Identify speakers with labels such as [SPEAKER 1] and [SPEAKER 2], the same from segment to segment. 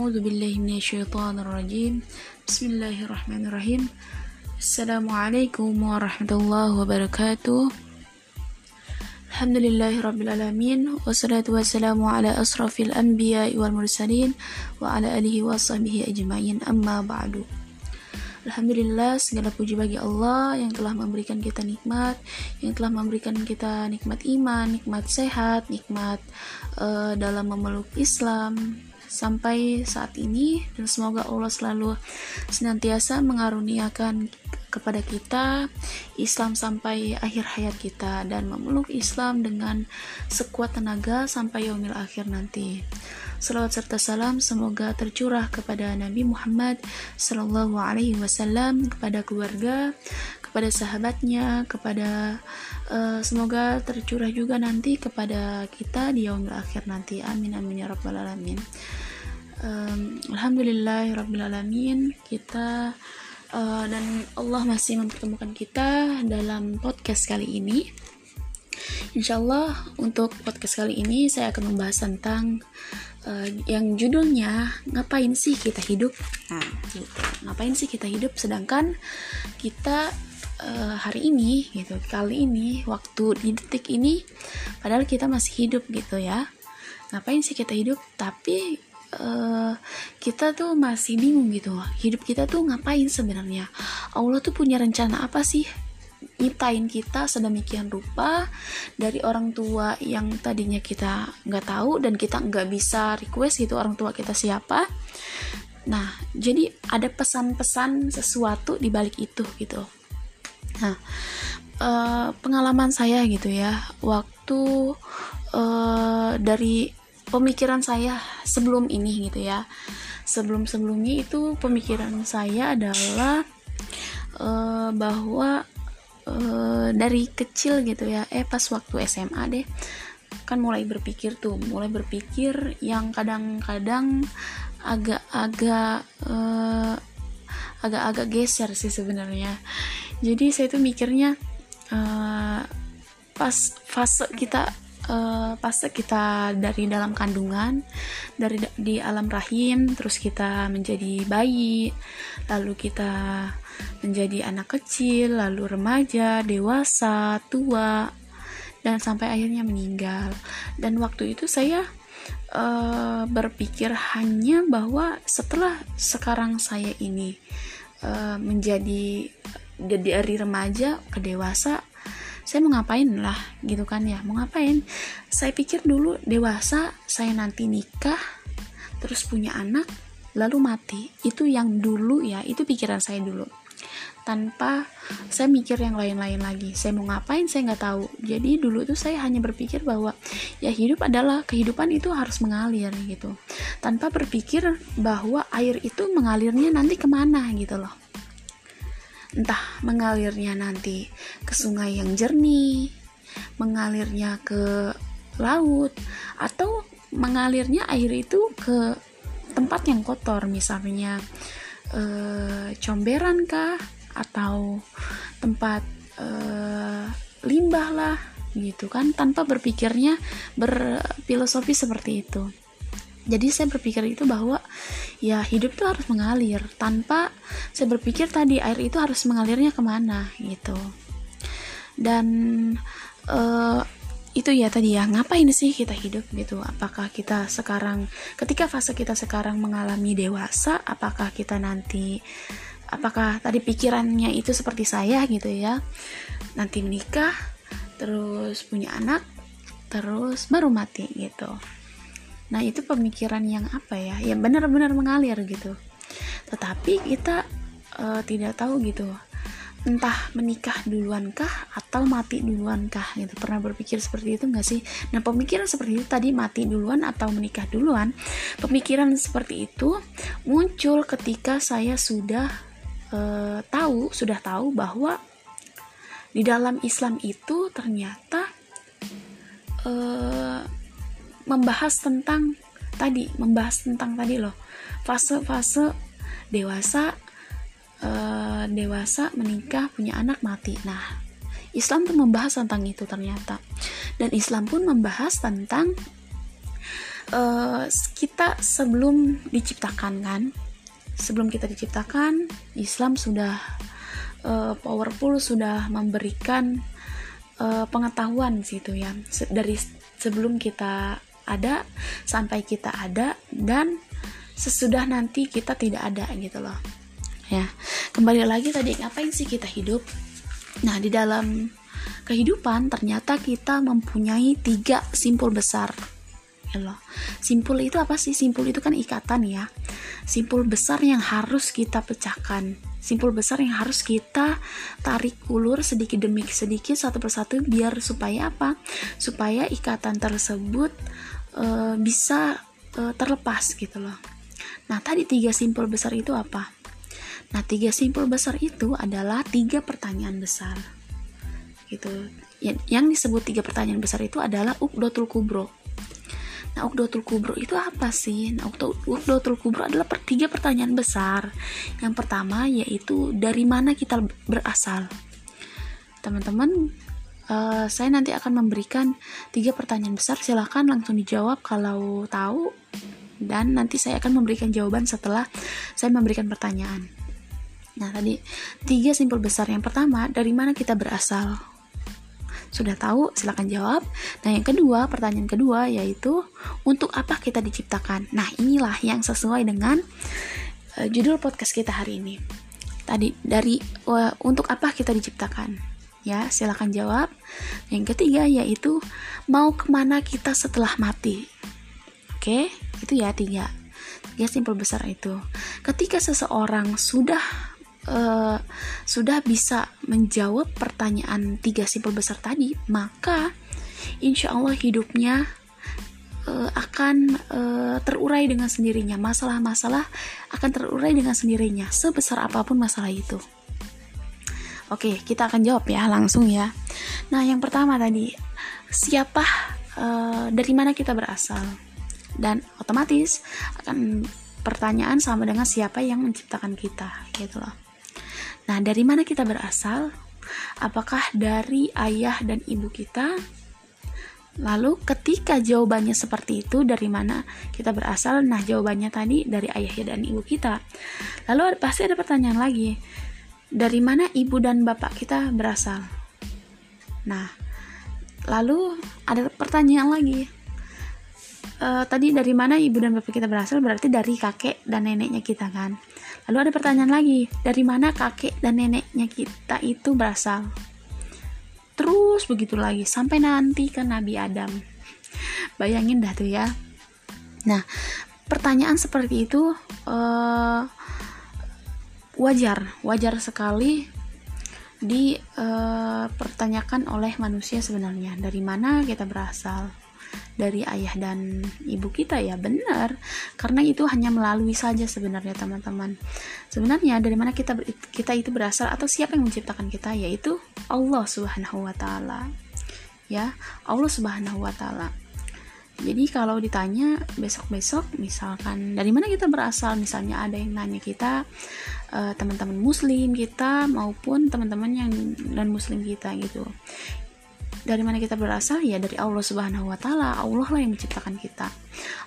[SPEAKER 1] A'udzu billahi rajim. Bismillahirrahmanirrahim. Assalamualaikum warahmatullahi wabarakatuh. Alhamdulillahi rabbil alamin wassalatu wassalamu ala asrafil anbiya wal mursalin wa ala alihi wa ajmain amma ba'du. Alhamdulillah segala puji bagi Allah yang telah memberikan kita nikmat, yang telah memberikan kita nikmat iman, nikmat sehat, nikmat uh, dalam memeluk Islam, sampai saat ini dan semoga Allah selalu senantiasa mengaruniakan kepada kita Islam sampai akhir hayat kita dan memeluk Islam dengan sekuat tenaga sampai yaumil akhir nanti. Salawat serta salam semoga tercurah kepada Nabi Muhammad Sallallahu Alaihi Wasallam kepada keluarga, kepada sahabatnya, kepada uh, semoga tercurah juga nanti kepada kita di yaumil akhir nanti. Amin amin ya rabbal alamin. Um, Alhamdulillahirrabbilalamin kita uh, dan Allah masih mempertemukan kita dalam podcast kali ini. Insya Allah untuk podcast kali ini saya akan membahas tentang uh, yang judulnya ngapain sih kita hidup? Nah gitu. Ngapain sih kita hidup? Sedangkan kita uh, hari ini gitu kali ini waktu di detik ini padahal kita masih hidup gitu ya. Ngapain sih kita hidup? Tapi uh, kita tuh masih bingung gitu. Hidup kita tuh ngapain sebenarnya? Allah tuh punya rencana apa sih? Nyiptain kita sedemikian rupa dari orang tua yang tadinya kita nggak tahu dan kita nggak bisa request gitu orang tua kita siapa. Nah jadi ada pesan-pesan sesuatu di balik itu gitu nah uh, pengalaman saya gitu ya waktu uh, dari pemikiran saya sebelum ini gitu ya. Sebelum sebelumnya itu pemikiran saya adalah uh, bahwa uh, dari kecil gitu ya eh pas waktu SMA deh kan mulai berpikir tuh mulai berpikir yang kadang-kadang agak-agak uh, agak-agak geser sih sebenarnya jadi saya tuh mikirnya uh, pas fase kita uh, pas kita dari dalam kandungan dari di alam rahim terus kita menjadi bayi lalu kita menjadi anak kecil lalu remaja dewasa tua dan sampai akhirnya meninggal. Dan waktu itu saya uh, berpikir hanya bahwa setelah sekarang saya ini uh, menjadi dari remaja ke dewasa saya mau ngapain lah gitu kan ya. Mau ngapain? Saya pikir dulu dewasa saya nanti nikah terus punya anak lalu mati. Itu yang dulu ya itu pikiran saya dulu. Tanpa saya mikir yang lain-lain lagi. Saya mau ngapain saya nggak tahu. Jadi dulu tuh saya hanya berpikir bahwa ya hidup adalah kehidupan itu harus mengalir gitu. Tanpa berpikir bahwa air itu mengalirnya nanti ke mana gitu loh entah mengalirnya nanti ke sungai yang jernih, mengalirnya ke laut, atau mengalirnya air itu ke tempat yang kotor, misalnya e, comberan kah, atau tempat e, limbah lah, gitu kan, tanpa berpikirnya berfilosofi seperti itu jadi saya berpikir itu bahwa ya hidup itu harus mengalir. Tanpa saya berpikir tadi air itu harus mengalirnya ke mana gitu. Dan uh, itu ya tadi ya ngapain sih kita hidup gitu? Apakah kita sekarang ketika fase kita sekarang mengalami dewasa apakah kita nanti apakah tadi pikirannya itu seperti saya gitu ya? Nanti menikah terus punya anak terus baru mati gitu Nah, itu pemikiran yang apa ya? Yang benar-benar mengalir gitu. Tetapi kita uh, tidak tahu gitu. Entah menikah duluankah atau mati duluankah gitu. Pernah berpikir seperti itu nggak sih? Nah, pemikiran seperti itu tadi mati duluan atau menikah duluan. Pemikiran seperti itu muncul ketika saya sudah uh, tahu, sudah tahu bahwa di dalam Islam itu ternyata uh, membahas tentang tadi membahas tentang tadi loh. Fase-fase dewasa uh, dewasa menikah punya anak mati. Nah Islam tuh membahas tentang itu ternyata. Dan Islam pun membahas tentang uh, kita sebelum diciptakan kan. Sebelum kita diciptakan Islam sudah uh, powerful sudah memberikan pengetahuan situ ya. Dari sebelum kita ada sampai kita ada dan sesudah nanti kita tidak ada gitu loh. Ya kembali lagi tadi ngapain sih kita hidup? Nah di dalam kehidupan ternyata kita mempunyai tiga simpul besar. Ya loh simpul itu apa sih? Simpul itu kan ikatan ya. Simpul besar yang harus kita pecahkan. Simpul besar yang harus kita tarik ulur sedikit demi sedikit satu persatu biar supaya apa? Supaya ikatan tersebut uh, bisa uh, terlepas gitu loh Nah, tadi tiga simpul besar itu apa? Nah, tiga simpul besar itu adalah tiga pertanyaan besar. Gitu. Yang disebut tiga pertanyaan besar itu adalah ukdotul kubro. Nah, ukdotul kubro itu apa sih? Nah, ukdotul kubro adalah per, tiga pertanyaan besar. Yang pertama yaitu dari mana kita berasal. Teman-teman, uh, saya nanti akan memberikan tiga pertanyaan besar. Silahkan langsung dijawab kalau tahu dan nanti saya akan memberikan jawaban setelah saya memberikan pertanyaan. Nah, tadi tiga simpul besar. Yang pertama, dari mana kita berasal? Sudah tahu? Silahkan jawab. Nah, yang kedua, pertanyaan kedua yaitu untuk apa kita diciptakan? Nah, inilah yang sesuai dengan uh, judul podcast kita hari ini. Tadi dari uh, untuk apa kita diciptakan? Ya, silahkan jawab. Yang ketiga yaitu mau ke mana kita setelah mati? Oke, itu ya tiga. Tiga simpel besar itu. Ketika seseorang sudah uh, sudah bisa menjawab pertanyaan tiga simpel besar tadi, maka insya Allah hidupnya uh, akan uh, terurai dengan sendirinya. Masalah-masalah akan terurai dengan sendirinya, sebesar apa pun masalah itu. Oke, kita akan jawab ya langsung ya. Nah, yang pertama tadi, siapa uh, dari mana kita berasal? dan otomatis akan pertanyaan sama dengan siapa yang menciptakan kita gitu loh. Nah, dari mana kita berasal? Apakah dari ayah dan ibu kita? Lalu ketika jawabannya seperti itu dari mana kita berasal? Nah, jawabannya tadi dari ayah dan ibu kita. Lalu pasti ada pertanyaan lagi. Dari mana ibu dan bapak kita berasal? Nah, lalu ada pertanyaan lagi. Uh, tadi dari mana ibu dan bapak kita berasal? Berarti dari kakek dan neneknya kita kan? Lalu ada pertanyaan lagi dari mana kakek dan neneknya kita itu berasal? Terus begitu lagi sampai nanti ke Nabi Adam. Bayangin dah tuh ya. Nah pertanyaan seperti itu uh, wajar wajar sekali dipertanyakan uh, oleh manusia sebenarnya. Dari mana kita berasal? Dari ayah dan ibu kita ya benar. Karena itu hanya melalui saja sebenarnya teman-teman. Sebenarnya dari mana kita kita itu berasal atau siapa yang menciptakan kita? Yaitu Allah Subhanahu wa taala. Ya Allah Subhanahu wa taala. Jadi kalau ditanya besok-besok misalkan dari mana kita berasal? Misalnya ada yang nanya kita uh, teman-teman muslim kita maupun teman-teman yang non muslim kita gitu dari mana kita berasal ya dari Allah Subhanahu wa taala. Allah lah yang menciptakan kita.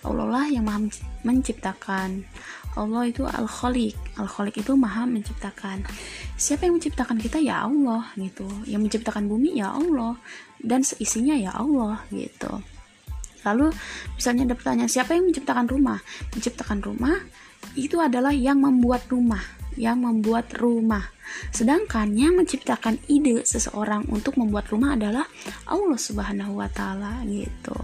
[SPEAKER 1] Allah lah yang Maha menciptakan. Allah itu Al-Khaliq. Al-Khaliq itu Maha menciptakan. Siapa yang menciptakan kita ya Allah gitu. Yang menciptakan bumi ya Allah dan seisinya ya Allah gitu. Lalu misalnya ada pertanyaan siapa yang menciptakan rumah? Menciptakan rumah itu adalah yang membuat rumah, yang membuat rumah Sedangkan yang menciptakan ide seseorang untuk membuat rumah adalah Allah Subhanahu wa taala gitu.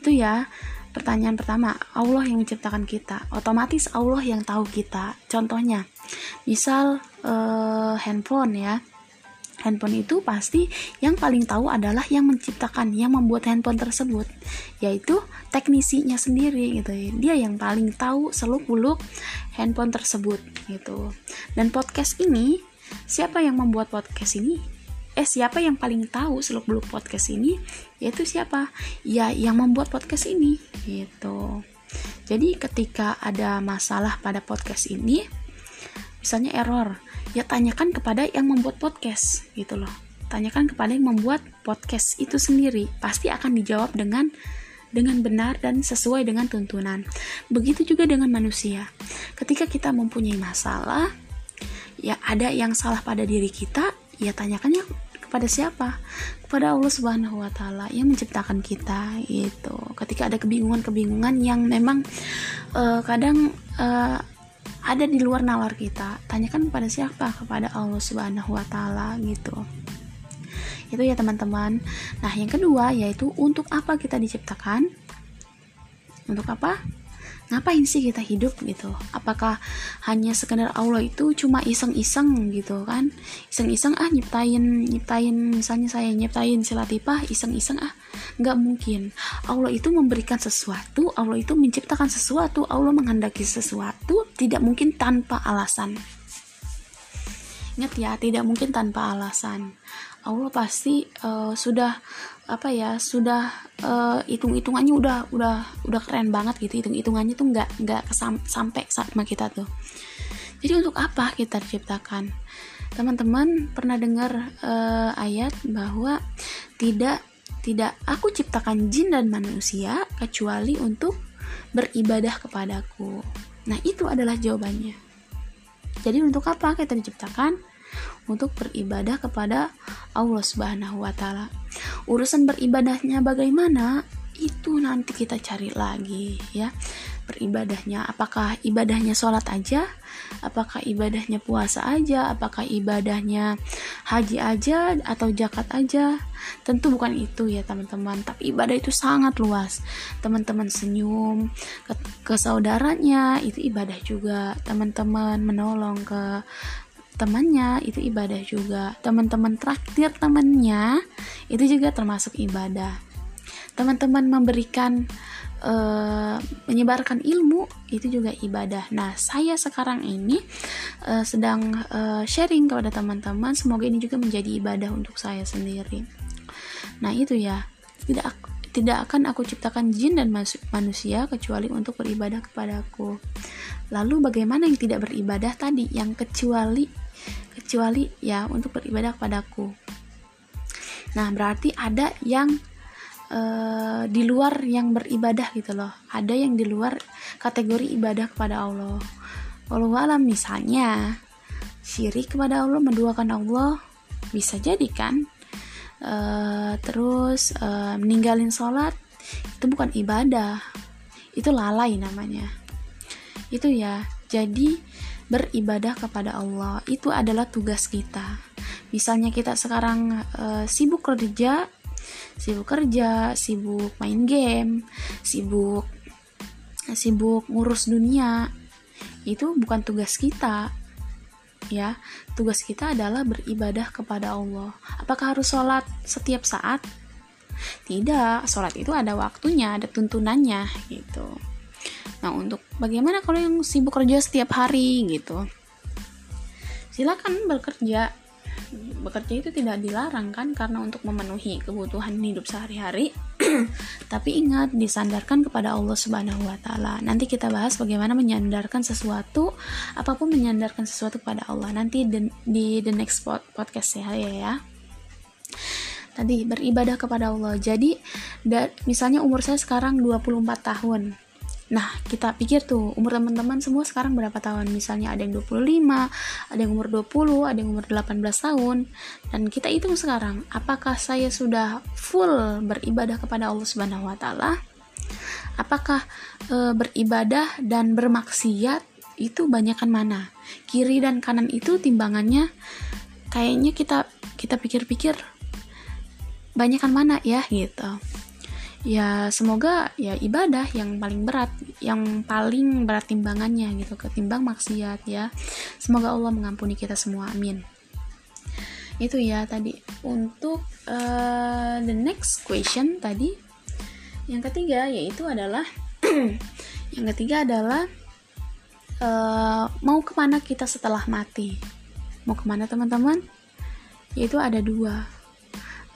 [SPEAKER 1] Itu ya pertanyaan pertama, Allah yang menciptakan kita. Otomatis Allah yang tahu kita. Contohnya, misal uh, handphone ya handphone itu pasti yang paling tahu adalah yang menciptakan, yang membuat handphone tersebut, yaitu teknisinya sendiri gitu. ya Dia yang paling tahu seluk-beluk handphone tersebut gitu. Dan podcast ini, siapa yang membuat podcast ini? Eh, siapa yang paling tahu seluk-beluk podcast ini? Yaitu siapa? Ya, yang membuat podcast ini gitu. Jadi ketika ada masalah pada podcast ini, misalnya error, ya tanyakan kepada yang membuat podcast gitu loh tanyakan kepada yang membuat podcast itu sendiri pasti akan dijawab dengan dengan benar dan sesuai dengan tuntunan. Begitu juga dengan manusia. Ketika kita mempunyai masalah, ya ada yang salah pada diri kita, ya tanyakannya kepada siapa? Kepada Allah Subhanahu wa taala yang menciptakan kita itu. Ketika ada kebingungan-kebingungan yang memang uh, kadang uh, ada di luar nalar kita, tanyakan kepada siapa? Kepada Allah Subhanahu wa taala gitu. Itu ya teman-teman. Nah yang kedua yaitu untuk apa kita diciptakan? Untuk apa ngapain sih kita hidup? gitu. Apakah hanya sekedar Allah itu cuma iseng-iseng? gitu kan. Iseng-iseng ah nyiptain nyiptain misalnya saya nyiptain silatipah iseng-iseng ah nggak mungkin. Allah itu memberikan sesuatu Allah itu menciptakan sesuatu Allah menghendaki sesuatu tidak mungkin tanpa alasan. Ingat ya tidak mungkin tanpa alasan. Allah pasti uh, sudah apa ya sudah uh, hitung hitungannya udah udah udah keren banget gitu. Hitung hitungannya tuh nggak nggak sampai sama kita tuh. Jadi untuk apa kita diciptakan? Teman-teman pernah dengar uh, ayat bahwa tidak tidak aku ciptakan jin dan manusia kecuali untuk beribadah kepadaku. Nah itu adalah jawabannya. Jadi untuk apa kita diciptakan untuk beribadah kepada Allah Subhanahu wa taala. Urusan beribadahnya bagaimana? Itu nanti kita cari lagi ya. Beribadahnya apakah ibadahnya sholat aja? Apakah ibadahnya puasa aja? Apakah ibadahnya haji aja atau zakat aja? Tentu bukan itu ya teman-teman, tapi ibadah itu sangat luas. Teman-teman senyum ke, ke saudaranya itu ibadah juga. Teman-teman menolong ke temannya itu ibadah juga. Teman-teman traktir temannya itu juga termasuk ibadah. Teman-teman memberikan uh, menyebarkan ilmu itu juga ibadah. Nah saya sekarang ini uh, sedang uh, sharing kepada teman-teman semoga ini juga menjadi ibadah untuk saya sendiri. Nah itu ya. Tidak tidak akan aku ciptakan jin dan manusia kecuali untuk beribadah kepadaku. Lalu bagaimana yang tidak beribadah tadi? Yang kecuali kecuali ya untuk beribadah kepadaku. Nah, berarti ada yang uh, di luar yang beribadah gitu loh. Ada yang di luar kategori ibadah kepada Allah. Allah alam misalnya syirik kepada Allah, menduakan Allah bisa jadi kan. Uh, terus uh, meninggalin sholat itu bukan ibadah, itu lalai namanya. Itu ya. Jadi beribadah kepada Allah itu adalah tugas kita. Misalnya kita sekarang uh, sibuk kerja, sibuk kerja, sibuk main game, sibuk sibuk ngurus dunia. Itu bukan tugas kita. Ya, tugas kita adalah beribadah kepada Allah. Apakah harus sholat setiap saat? Tidak, sholat itu ada waktunya, ada tuntunannya gitu. Nah, untuk bagaimana kalau yang sibuk kerja setiap hari gitu? Silakan bekerja. Bekerja itu tidak dilarang kan karena untuk memenuhi kebutuhan hidup sehari-hari. Tapi ingat disandarkan kepada Allah Subhanahu wa taala. Nanti kita bahas bagaimana menyandarkan sesuatu, apa pun menyandarkan sesuatu kepada Allah. Nanti di, di the next podcast ya ya. Tadi beribadah kepada Allah. Jadi misalnya umur saya sekarang 24 tahun Nah, kita pikir tuh umur teman-teman semua sekarang berapa tahun? Misalnya ada yang 25, ada yang umur 20, ada yang umur 18 tahun. Dan kita hitung sekarang, apakah saya sudah full beribadah kepada Allah Subhanahu wa taala? Apakah e, beribadah dan bermaksiat itu banyakkan mana? Kiri dan kanan itu timbangannya kayaknya kita kita pikir-pikir banyakkan mana ya gitu ya semoga ya ibadah yang paling berat yang paling berat timbangannya gitu ketimbang maksiat ya. Semoga Allah mengampuni kita semua amin. Itu ya tadi. Untuk uh, the next question tadi yang ketiga yaitu adalah yang ketiga adalah uh, mau ke mana kita setelah mati? Mau ke mana teman-teman? Yaitu ada dua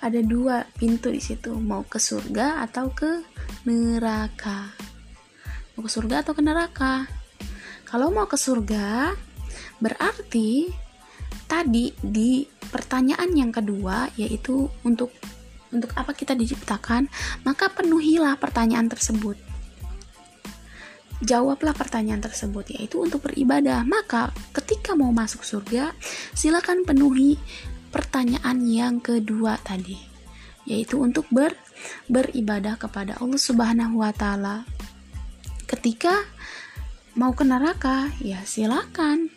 [SPEAKER 1] ada dua pintu di situ, mau ke surga atau ke neraka. Mau ke surga atau ke neraka? Kalau mau ke surga, berarti tadi di pertanyaan yang kedua yaitu untuk untuk apa kita diciptakan, maka penuhilah pertanyaan tersebut. Jawablah pertanyaan tersebut, yaitu untuk beribadah. Maka, ketika mau masuk surga, silakan penuhi pertanyaan yang kedua tadi, yaitu untuk ber beribadah kepada Allah Subhanahu wa Ta'ala. Ketika mau ke neraka, ya silakan,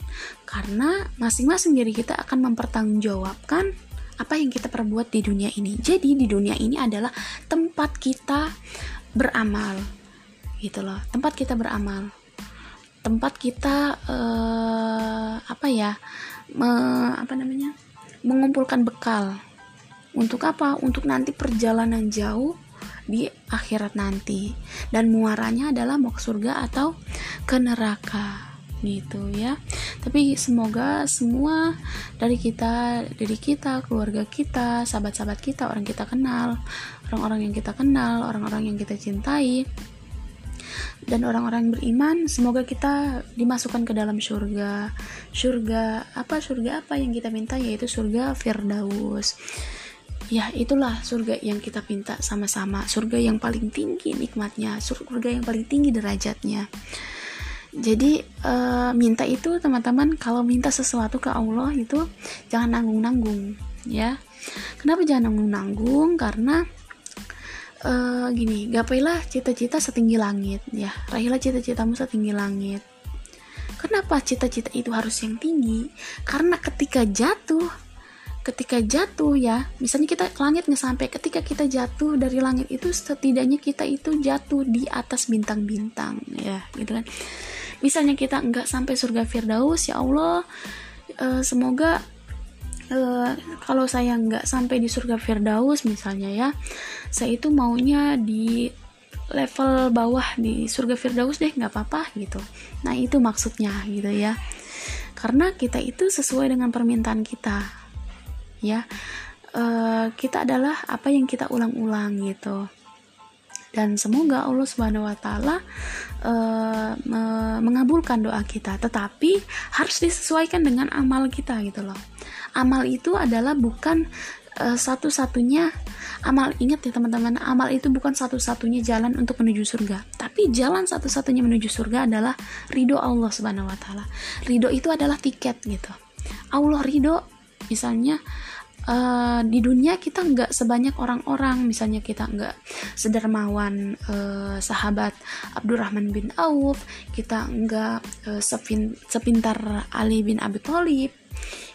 [SPEAKER 1] karena masing-masing diri kita akan mempertanggungjawabkan apa yang kita perbuat di dunia ini. Jadi di dunia ini adalah tempat kita beramal, gitu loh. Tempat kita beramal, tempat kita uh, apa ya, me, apa namanya, mengumpulkan bekal. Untuk apa? Untuk nanti perjalanan jauh di akhirat nanti dan muaranya adalah mau ke surga atau ke neraka gitu ya tapi semoga semua dari kita dari kita keluarga kita sahabat-sahabat kita orang kita kenal orang-orang yang kita kenal orang-orang yang kita cintai dan orang-orang beriman semoga kita dimasukkan ke dalam surga. Surga apa? Surga apa yang kita minta? Yaitu surga Firdaus. Ya itulah surga yang kita minta sama-sama. Surga yang paling tinggi nikmatnya. Surga yang paling tinggi derajatnya. Jadi uh, minta itu teman-teman kalau minta sesuatu ke Allah itu jangan nanggung-nanggung ya. Kenapa jangan nanggung-nanggung? Karena uh, gini gapailah cita-cita setinggi langit ya. Raihlah cita-citamu setinggi langit. Kenapa cita-cita itu harus yang tinggi? Karena ketika jatuh ketika jatuh ya misalnya kita ke langit nggak sampai ketika kita jatuh dari langit itu setidaknya kita itu jatuh di atas bintang-bintang ya gitu kan. Misalnya kita nggak sampai surga Firdaus ya Allah uh, semoga uh, kalau saya nggak sampai di surga Firdaus misalnya ya saya itu maunya di level bawah di surga Firdaus deh nggak apa-apa gitu. Nah itu maksudnya gitu ya. Karena kita itu sesuai dengan permintaan kita ya. Uh, kita adalah apa yang kita ulang-ulang gitu dan semoga Allah Subhanahu wa taala uh, mengabulkan doa kita. Tetapi harus disesuaikan dengan amal kita gitu loh. Amal itu adalah bukan uh, satu-satunya amal. Ingat ya teman-teman amal itu bukan satu-satunya jalan untuk menuju surga. Tapi jalan satu-satunya menuju surga adalah ridho Allah subhanahu wa taala. Ridho itu adalah tiket gitu. Allah ridho misalnya uh, di dunia kita nggak sebanyak orang-orang. Misalnya kita nggak sedermawan uh, sahabat Abdurrahman bin Auf kita nggak uh, sepin, sepintar Ali bin Abi Thalib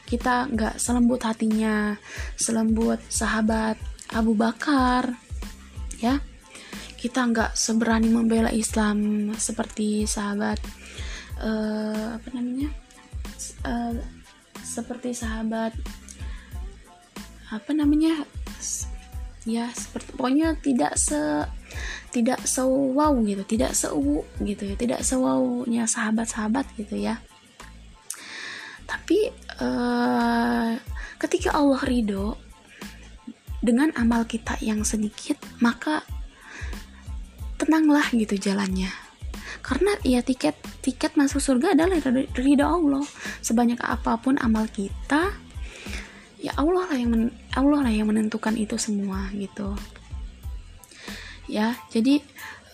[SPEAKER 1] kita nggak selembut hatinya selembut sahabat Abu Bakar ya. Kita nggak seberani membela Islam seperti sahabat uh, apa namanya uh, seperti sahabat apa namanya ya seperti pokoknya tidak se tidak wow gitu tidak seu gitu ya tidak sewaunya sahabat-sahabat gitu ya. Tapi uh, ketika Allah ridho dengan amal kita yang sedikit maka tenanglah gitu jalannya. Karena ya tiket tiket masuk surga adalah ridho Allah. Sebanyak apa pun amal kita ya Allah lah yang men, Allah lah yang menentukan itu semua gitu. Ya jadi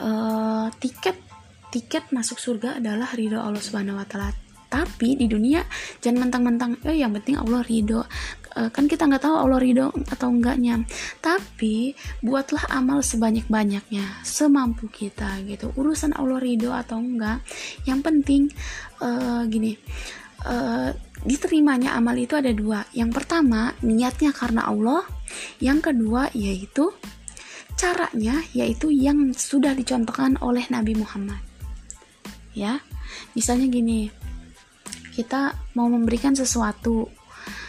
[SPEAKER 1] uh, tiket tiket masuk surga adalah ridho Allah subhanahu wa taala. Tapi di dunia jangan mentang-mentang eh yang penting Allah ridho. Uh, kan kita nggak tahu Allah ridho atau enggaknya. Tapi buatlah amal sebanyak-banyaknya semampu kita gitu. Urusan Allah ridho atau enggak yang penting uh, gini uh, diterimanya amal itu ada dua. Yang pertama, niatnya karena Allah. Yang kedua, yaitu caranya, yaitu yang sudah dicontohkan oleh Nabi Muhammad. Ya, misalnya gini, kita mau memberikan sesuatu,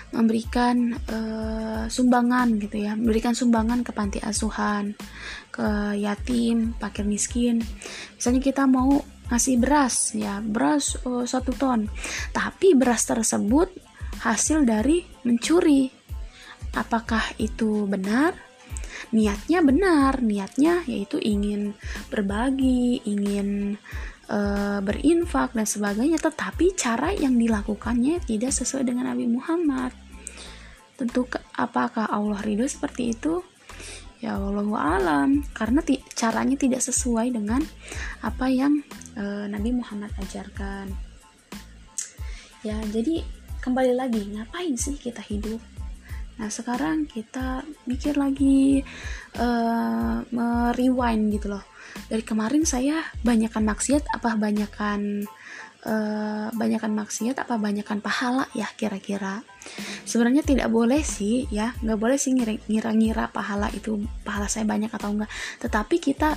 [SPEAKER 1] memberikan uh, sumbangan gitu ya, memberikan sumbangan ke panti asuhan, ke yatim, pakir miskin. Misalnya kita mau ngasih beras ya beras oh, satu ton. Tapi beras tersebut hasil dari mencuri. Apakah itu benar? Niatnya benar. Niatnya yaitu ingin berbagi ingin uh, berinfak dan sebagainya. Tetapi cara yang dilakukannya tidak sesuai dengan Nabi Muhammad. Tentu apakah Allah ridho seperti itu ya wallahu alam. Karena caranya tidak sesuai dengan apa yang uh, Nabi Muhammad ajarkan. Ya jadi kembali lagi ngapain sih kita hidup? Nah sekarang kita mikir lagi uh, merewind gitu loh. Dari kemarin saya banyakkan maksiat apa banyakkan uh, banyakkan maksiat apa banyakkan pahala ya kira-kira. Sebenarnya tidak boleh sih ya nggak boleh sih ngira-ngira pahala itu pahala saya banyak atau enggak tetapi kita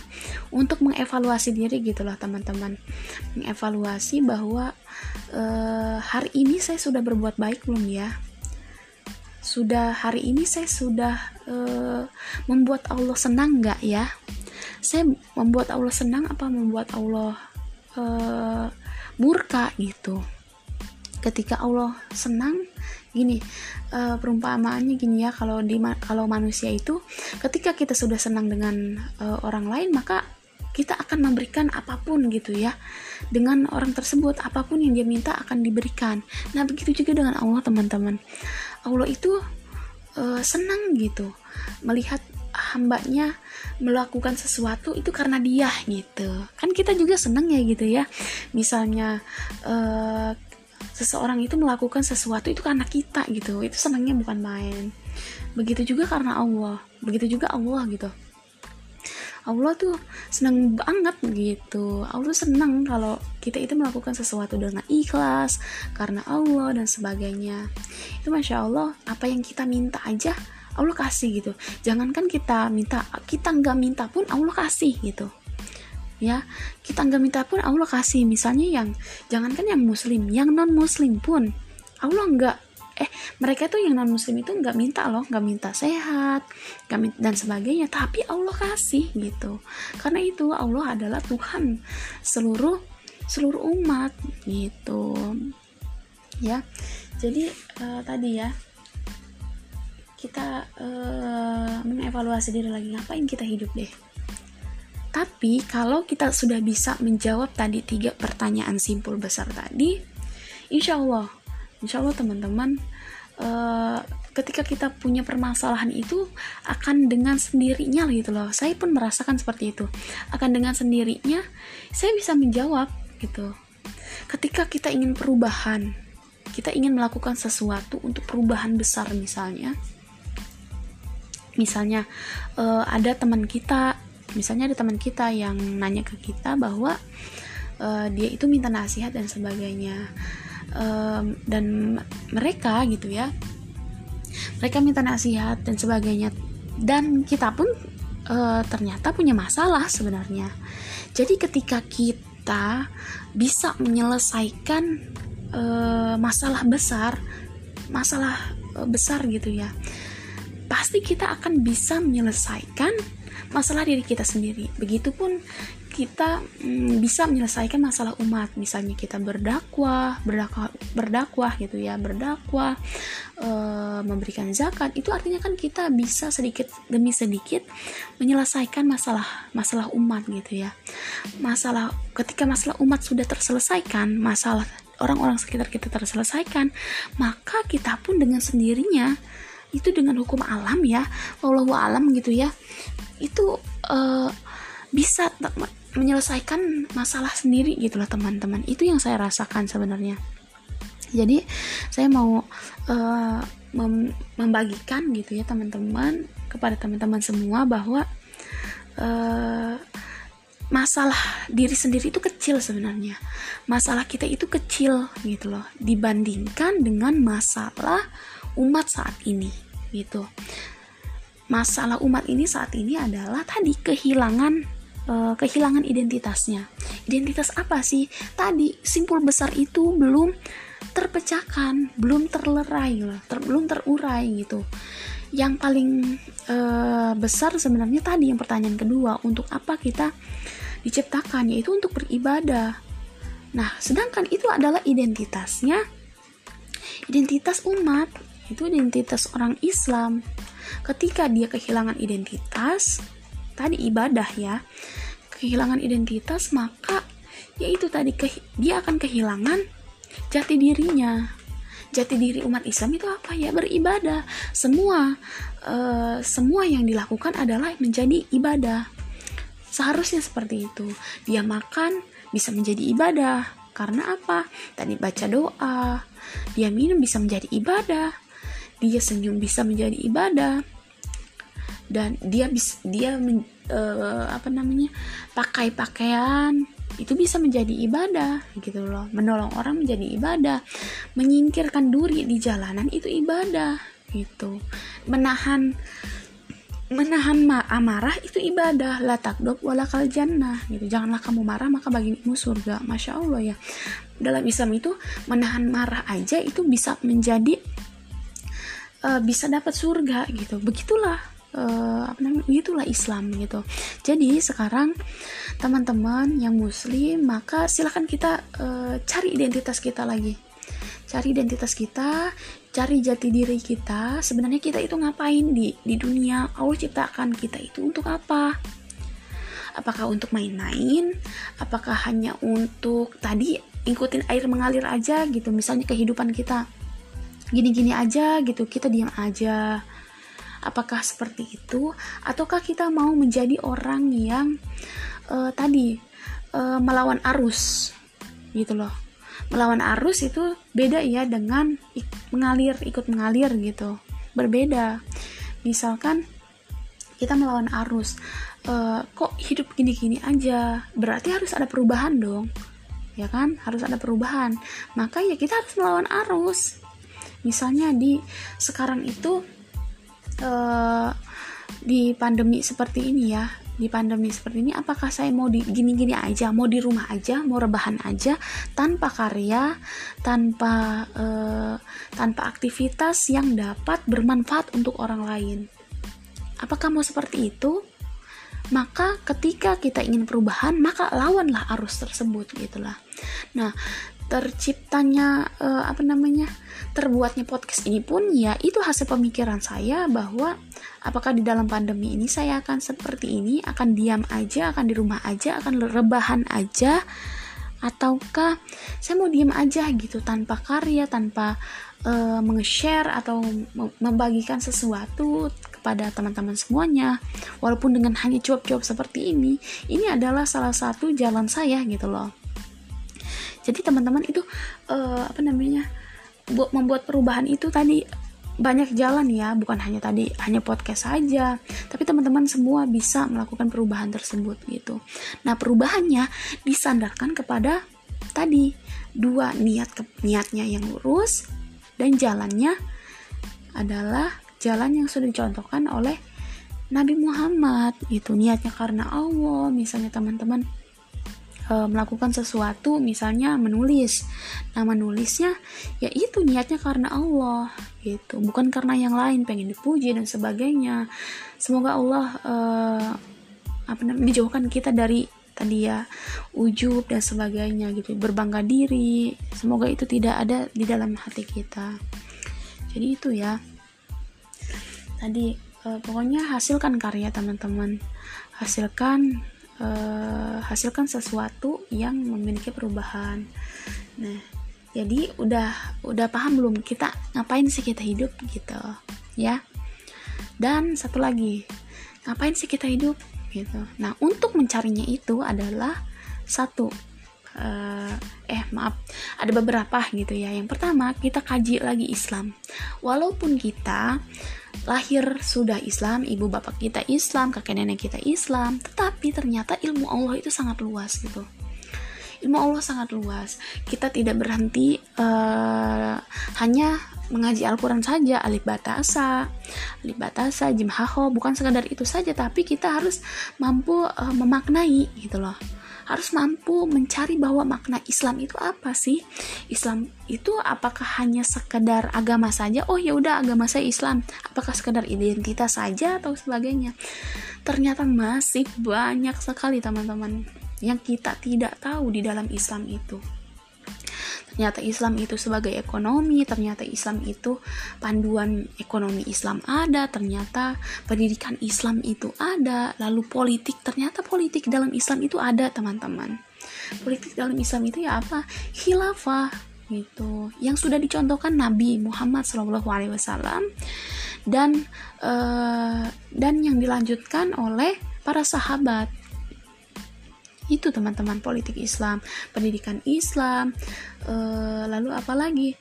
[SPEAKER 1] untuk mengevaluasi diri gitu loh teman-teman. Mengevaluasi bahwa uh, hari ini saya sudah berbuat baik belum ya? Sudah hari ini saya sudah uh, membuat Allah senang nggak ya? Saya membuat Allah senang apa membuat Allah uh, murka gitu. Ketika Allah senang gini uh, perumpamaannya gini ya kalau di kalau manusia itu ketika kita sudah senang dengan uh, orang lain maka kita akan memberikan apa pun gitu ya. Dengan orang tersebut apa pun yang dia minta akan diberikan. Nah begitu juga dengan Allah teman-teman. Allah itu uh, senang gitu melihat hambanya melakukan sesuatu itu karena dia gitu. Kan kita juga senang ya gitu ya. Misalnya uh, seseorang itu melakukan sesuatu itu karena kita gitu. Itu senangnya bukan main. Begitu juga karena Allah. Begitu juga Allah gitu. Allah tuh senang banget gitu. Allah senang kalau kita itu melakukan sesuatu dengan ikhlas karena Allah dan sebagainya. Itu masya Allah apa yang kita minta aja Allah kasih gitu. Jangankan kita minta kita nggak minta pun Allah kasih gitu. Ya kita nggak minta pun Allah kasih. Misalnya yang jangankan yang muslim yang non muslim pun Allah nggak eh mereka tuh yang non muslim itu nggak minta loh nggak minta sehat dan sebagainya. Tapi Allah kasih gitu. Karena itu Allah adalah Tuhan seluruh seluruh umat gitu. Ya jadi uh, tadi ya kita uh, mengevaluasi diri lagi ngapain kita hidup deh tapi kalau kita sudah bisa menjawab tadi tiga pertanyaan simpul besar tadi, insya Allah, insya Allah teman-teman, uh, ketika kita punya permasalahan itu akan dengan sendirinya gitu loh. Saya pun merasakan seperti itu. Akan dengan sendirinya, saya bisa menjawab gitu. Ketika kita ingin perubahan, kita ingin melakukan sesuatu untuk perubahan besar misalnya, misalnya uh, ada teman kita misalnya ada teman kita yang nanya ke kita bahwa uh, dia itu minta nasihat dan sebagainya. Um, dan mereka gitu ya mereka minta nasihat dan sebagainya. Dan kita pun uh, ternyata punya masalah sebenarnya. Jadi ketika kita bisa menyelesaikan uh, masalah besar masalah besar gitu ya pasti kita akan bisa menyelesaikan masalah diri kita sendiri. Begitupun kita mm, bisa menyelesaikan masalah umat, misalnya kita berdakwah, berdakwah, berdakwah gitu ya, berdakwah, e, memberikan zakat, itu artinya kan kita bisa sedikit demi sedikit menyelesaikan masalah masalah umat gitu ya. Masalah ketika masalah umat sudah terselesaikan, masalah orang-orang sekitar kita terselesaikan, maka kita pun dengan sendirinya itu dengan hukum alam ya, Allah alam gitu ya. Itu uh, bisa menyelesaikan masalah sendiri gitu loh teman-teman. Itu yang saya rasakan sebenarnya. Jadi saya mau uh, mem membagikan gitu ya teman-teman kepada teman-teman semua bahwa uh, masalah diri sendiri itu kecil sebenarnya. Masalah kita itu kecil gitu loh. Dibandingkan dengan masalah umat saat ini gitu masalah umat ini saat ini adalah tadi kehilangan uh, kehilangan identitasnya. Identitas apa sih? Tadi simpul besar itu belum terpecahkan, belum terlerai lah, ter, belum terurai gitu. Yang paling uh, besar sebenarnya tadi yang pertanyaan kedua, untuk apa kita diciptakan yaitu untuk beribadah. Nah, sedangkan itu adalah identitasnya identitas umat, itu identitas orang Islam. Ketika dia kehilangan identitas tadi ibadah ya kehilangan identitas maka yaitu tadi ke, dia akan kehilangan jati dirinya. Jati diri umat Islam itu apa ya? Beribadah. Semua uh, semua yang dilakukan adalah menjadi ibadah. Seharusnya seperti itu. Dia makan bisa menjadi ibadah. Karena apa? Tadi baca doa. Dia minum bisa menjadi ibadah dia senyum bisa menjadi ibadah. Dan dia bisa dia men, uh, apa namanya pakai pakaian itu bisa menjadi ibadah gitu loh. Menolong orang menjadi ibadah. Menyingkirkan duri di jalanan itu ibadah gitu. Menahan menahan amarah itu ibadah. La takdob walakal jannah gitu. Janganlah kamu marah maka bagimu surga. Masya allah ya. Dalam Islam itu menahan marah aja itu bisa menjadi uh, bisa dapat surga gitu. Begitulah uh, apa namanya itulah Islam gitu. Jadi sekarang teman-teman yang muslim maka silahkan kita uh, cari identitas kita lagi. Cari identitas kita cari jati diri kita. Sebenarnya kita itu ngapain di di dunia? Allah ciptakan kita itu untuk apa? Apakah untuk main-main? Apakah hanya untuk tadi ikutin air mengalir aja gitu? Misalnya kehidupan kita gini-gini aja gitu kita diam aja. Apakah seperti itu? Ataukah kita mau menjadi orang yang uh, tadi uh, melawan arus gitu loh. Melawan arus itu beda ya dengan mengalir ikut mengalir gitu. Berbeda. Misalkan kita melawan arus uh, kok hidup gini-gini aja? Berarti harus ada perubahan dong ya kan? Harus ada perubahan. Maka ya kita harus melawan arus misalnya di sekarang itu uh, di pandemi seperti ini ya di pandemi seperti ini apakah saya mau di gini-gini aja mau di rumah aja mau rebahan aja tanpa karya tanpa uh, tanpa aktivitas yang dapat bermanfaat untuk orang lain? Apakah mau seperti itu? Maka ketika kita ingin perubahan maka lawanlah arus tersebut gitulah nah terciptanya uh, apa namanya terbuatnya podcast ini pun ya itu hasil pemikiran saya bahwa apakah di dalam pandemi ini saya akan seperti ini akan diam aja akan di rumah aja akan rebahan aja ataukah saya mau diam aja gitu tanpa karya tanpa uh, meng-share atau membagikan sesuatu kepada teman-teman semuanya walaupun dengan hanya cuap-cuap seperti ini ini adalah salah satu jalan saya gitu loh jadi teman-teman itu uh, apa namanya buat membuat perubahan itu tadi banyak jalan ya. Bukan hanya tadi hanya podcast saja. Tapi teman-teman semua bisa melakukan perubahan tersebut gitu. Nah perubahannya disandarkan kepada tadi dua niat ke, niatnya yang lurus dan jalannya adalah jalan yang sudah dicontohkan oleh Nabi Muhammad itu niatnya karena Allah misalnya teman-teman e, melakukan sesuatu misalnya menulis. Nah menulisnya ya itu niatnya karena Allah gitu. Bukan karena yang lain pengen dipuji dan sebagainya. Semoga Allah e, apa namanya menjauhkan kita dari tadi ya ujub dan sebagainya gitu. Berbangga diri. Semoga itu tidak ada di dalam hati kita. Jadi itu ya. Tadi e, pokoknya hasilkan karya teman-teman. Hasilkan uh, hasilkan sesuatu yang memiliki perubahan. Nah jadi udah udah paham belum kita ngapain sih kita hidup gitu ya? Dan satu lagi ngapain sih kita hidup gitu? Nah untuk mencarinya itu adalah satu uh, eh maaf ada beberapa gitu ya. Yang pertama kita kaji lagi Islam. Walaupun kita lahir sudah Islam, ibu bapak kita Islam, kakek nenek kita Islam, tetapi ternyata ilmu Allah itu sangat luas gitu. Ilmu Allah sangat luas. Kita tidak berhenti uh, hanya mengaji Al-Quran saja, alif batasa, alif batasa, jim haho, bukan sekadar itu saja, tapi kita harus mampu uh, memaknai gitu loh harus mampu mencari bahwa makna Islam itu apa sih? Islam itu apakah hanya sekedar agama saja? Oh ya udah agama saya Islam. Apakah sekedar identitas saja atau sebagainya? Ternyata masih banyak sekali teman-teman yang kita tidak tahu di dalam Islam itu ternyata Islam itu sebagai ekonomi, ternyata Islam itu panduan ekonomi Islam ada, ternyata pendidikan Islam itu ada, lalu politik, ternyata politik dalam Islam itu ada, teman-teman. Politik dalam Islam itu ya apa? Khilafah gitu yang sudah dicontohkan Nabi Muhammad SAW dan uh, dan yang dilanjutkan oleh para sahabat itu teman-teman politik Islam pendidikan Islam uh, lalu apalagi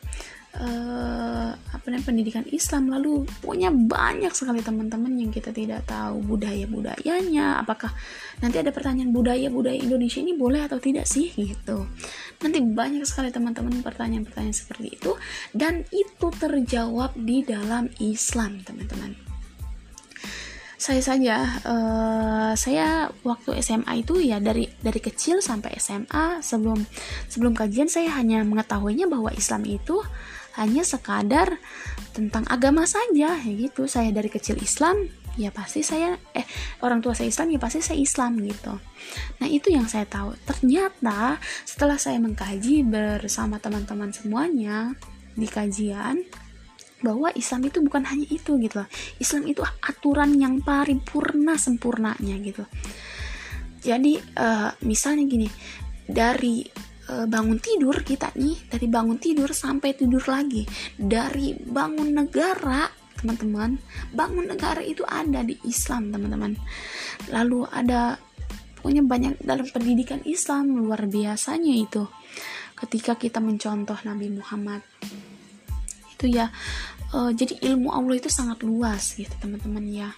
[SPEAKER 1] uh, apa namanya pendidikan Islam lalu punya banyak sekali teman-teman yang kita tidak tahu budaya budayanya apakah nanti ada pertanyaan budaya budaya Indonesia ini boleh atau tidak sih? Gitu. Nanti banyak sekali teman-teman pertanyaan-pertanyaan seperti itu. Dan itu terjawab di dalam Islam teman-teman saya saja uh, saya waktu SMA itu ya dari dari kecil sampai SMA sebelum sebelum kajian saya hanya mengetahuinya bahwa Islam itu hanya sekadar tentang agama saja ya gitu. Saya dari kecil Islam ya pasti saya eh orang tua saya Islam ya pasti saya Islam gitu. Nah itu yang saya tahu. Ternyata setelah saya mengkaji bersama teman-teman semuanya di kajian bahwa Islam itu bukan hanya itu gitu loh. Islam itu aturan yang paripurna sempurnanya gitu. Jadi uh, misalnya gini, dari uh, bangun tidur kita nih, dari bangun tidur sampai tidur lagi, dari bangun negara teman-teman, bangun negara itu ada di Islam teman-teman. Lalu ada pokoknya banyak dalam pendidikan Islam luar biasanya itu. Ketika kita mencontoh Nabi Muhammad itu ya uh, jadi ilmu Allah itu sangat luas gitu teman-teman ya.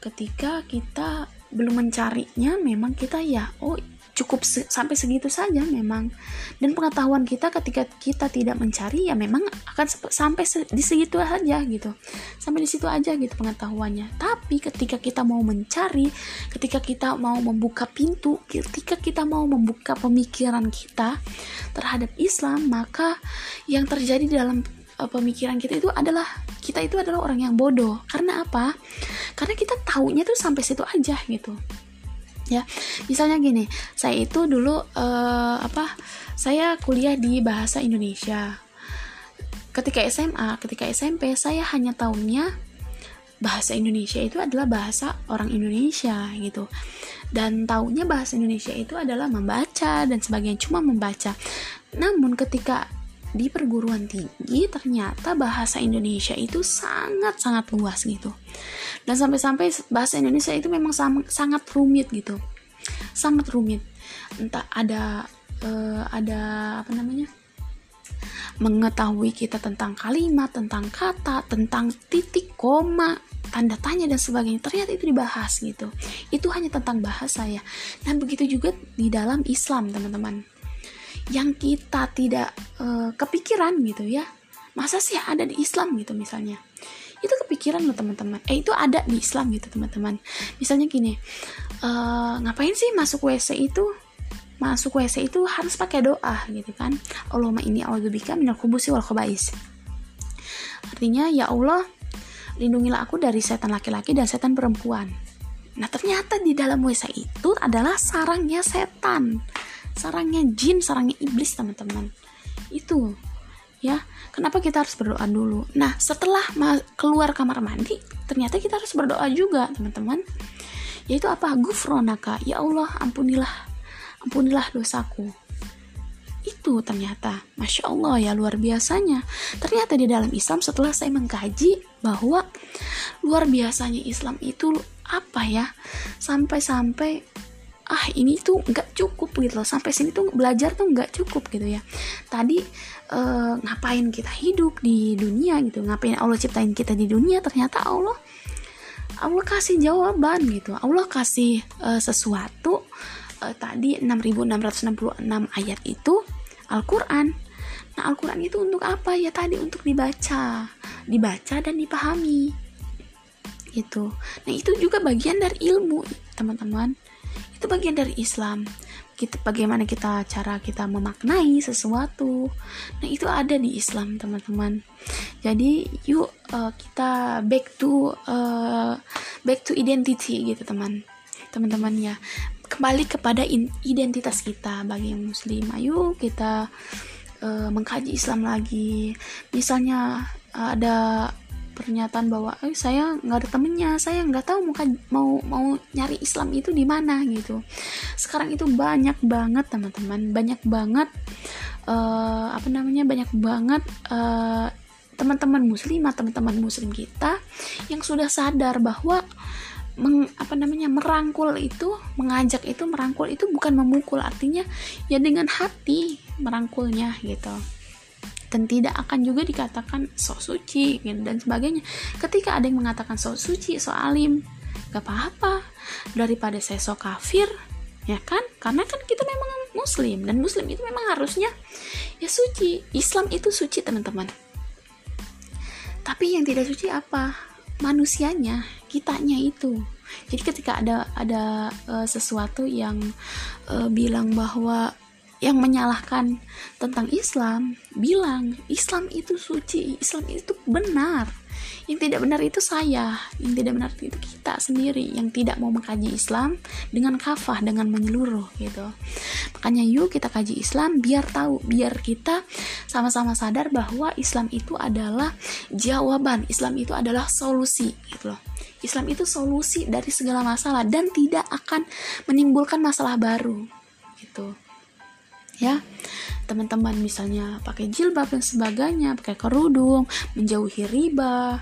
[SPEAKER 1] Ketika kita belum mencarinya memang kita ya oh cukup se sampai segitu saja memang. Dan pengetahuan kita ketika kita tidak mencari ya memang akan sampai se di segitu saja gitu. Sampai di situ aja gitu pengetahuannya. Tapi ketika kita mau mencari ketika kita mau membuka pintu ketika kita mau membuka pemikiran kita terhadap Islam maka yang terjadi dalam uh, pemikiran kita itu adalah kita itu adalah orang yang bodoh. Karena apa? Karena kita taunya tuh sampai situ aja gitu. Ya misalnya gini saya itu dulu uh, apa saya kuliah di bahasa Indonesia. Ketika SMA ketika SMP saya hanya tahunya bahasa Indonesia itu adalah bahasa orang Indonesia gitu. Dan tahunya bahasa Indonesia itu adalah membaca dan sebagainya cuma membaca. Namun ketika di perguruan tinggi ternyata bahasa Indonesia itu sangat-sangat luas gitu dan sampai-sampai bahasa Indonesia itu memang sangat rumit gitu sangat rumit entah ada uh, ada apa namanya mengetahui kita tentang kalimat, tentang kata, tentang titik, koma, tanda tanya dan sebagainya. Ternyata itu dibahas gitu. Itu hanya tentang bahasa ya. Dan begitu juga di dalam Islam, teman-teman yang kita tidak uh, kepikiran gitu ya. Masa sih ada di Islam gitu misalnya? Itu kepikiran loh teman-teman. Eh itu ada di Islam gitu teman-teman. Misalnya gini uh, ngapain sih masuk WC itu? Masuk WC itu harus pakai doa gitu kan. Allahumma ini a'udzubika minal khubusi wal khabais. Artinya ya Allah lindungilah aku dari setan laki-laki dan setan perempuan. Nah ternyata di dalam WC itu adalah sarangnya setan sarangnya jin sarangnya iblis teman-teman. Itu ya. Kenapa kita harus berdoa dulu? Nah setelah keluar kamar mandi ternyata kita harus berdoa juga teman-teman. Yaitu apa? Gufronaka ya Allah ampunilah ampunilah dosaku. Itu ternyata. Masya Allah ya luar biasanya. Ternyata di dalam Islam setelah saya mengkaji bahwa luar biasanya Islam itu apa ya? Sampai-sampai ah ini tuh nggak cukup gitu. Loh sampai sini tuh belajar tuh nggak cukup gitu ya. Tadi uh, ngapain kita hidup di dunia gitu. Ngapain Allah ciptain kita di dunia? Ternyata Allah Allah kasih jawaban gitu. Allah kasih uh, sesuatu uh, tadi 6666 ayat itu Al-Quran. Nah Al-Quran itu untuk apa? Ya tadi untuk dibaca. Dibaca dan dipahami. Itu Nah itu juga bagian dari ilmu teman-teman itu bagian dari Islam. Kita bagaimana kita cara kita memaknai sesuatu. Nah itu ada di Islam teman-teman. Jadi yuk uh, kita back to uh, back to identity gitu teman. Teman-teman ya. Kembali kepada identitas kita. Bagi muslim ayo kita uh, mengkaji Islam lagi. Misalnya ada pernyataan bahwa eh, saya nggak ada temennya saya nggak tahu mau mau mau nyari Islam itu di mana gitu. Sekarang itu banyak banget teman-teman. Banyak banget uh, apa namanya banyak banget uh, teman-teman muslimah teman-teman muslim kita yang sudah sadar bahwa meng, apa namanya merangkul itu mengajak itu merangkul itu bukan memukul artinya ya dengan hati merangkulnya gitu dan tidak akan juga dikatakan sok suci gitu, dan sebagainya. Ketika ada yang mengatakan sok suci sok alim gak apa-apa. Daripada saya sok kafir ya kan? Karena kan kita memang muslim dan muslim itu memang harusnya ya suci. Islam itu suci teman-teman. Tapi yang tidak suci apa? Manusianya kitanya itu. Jadi ketika ada ada uh, sesuatu yang uh, bilang bahwa yang menyalahkan tentang Islam bilang Islam itu suci Islam itu benar. Yang tidak benar itu saya yang tidak benar itu kita sendiri yang tidak mau mengkaji Islam dengan kafah dengan menyeluruh gitu. Makanya yuk kita kaji Islam biar tahu biar kita sama-sama sadar bahwa Islam itu adalah jawaban Islam itu adalah solusi gitu loh. Islam itu solusi dari segala masalah dan tidak akan menimbulkan masalah baru gitu ya. Teman-teman misalnya pakai jilbab dan sebagainya pakai kerudung menjauhi riba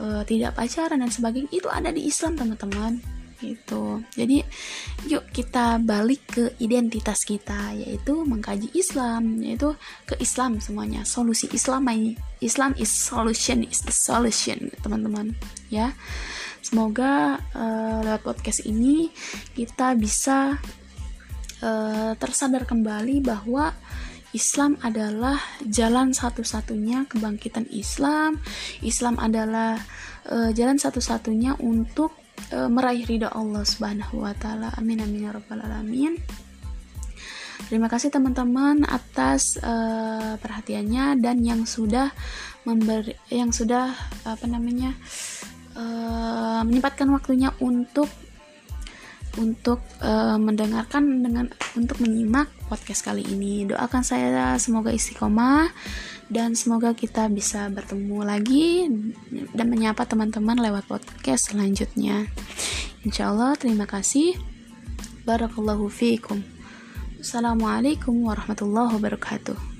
[SPEAKER 1] uh, tidak pacaran dan sebagainya itu ada di Islam teman-teman. Gitu. Jadi yuk kita balik ke identitas kita yaitu mengkaji Islam yaitu ke Islam semuanya. Solusi Islam ini Islam is solution is the solution teman-teman ya. Semoga uh, lewat podcast ini kita bisa uh, tersadar kembali bahwa Islam adalah jalan satu-satunya kebangkitan Islam. Islam adalah uh, jalan satu-satunya untuk uh, meraih ridha Allah Subhanahu wa taala. Amin amin ya rabbal alamin. Terima kasih teman-teman atas uh, perhatiannya dan yang sudah memberi yang sudah apa namanya uh, menyempatkan waktunya untuk untuk uh, mendengarkan dengan untuk menyimak podcast kali ini. Doakan saya semoga istiqomah dan semoga kita bisa bertemu lagi dan menyapa teman-teman lewat podcast selanjutnya. Insya Allah, terima kasih. Barakallahu fiikum. Assalamualaikum warahmatullahi wabarakatuh.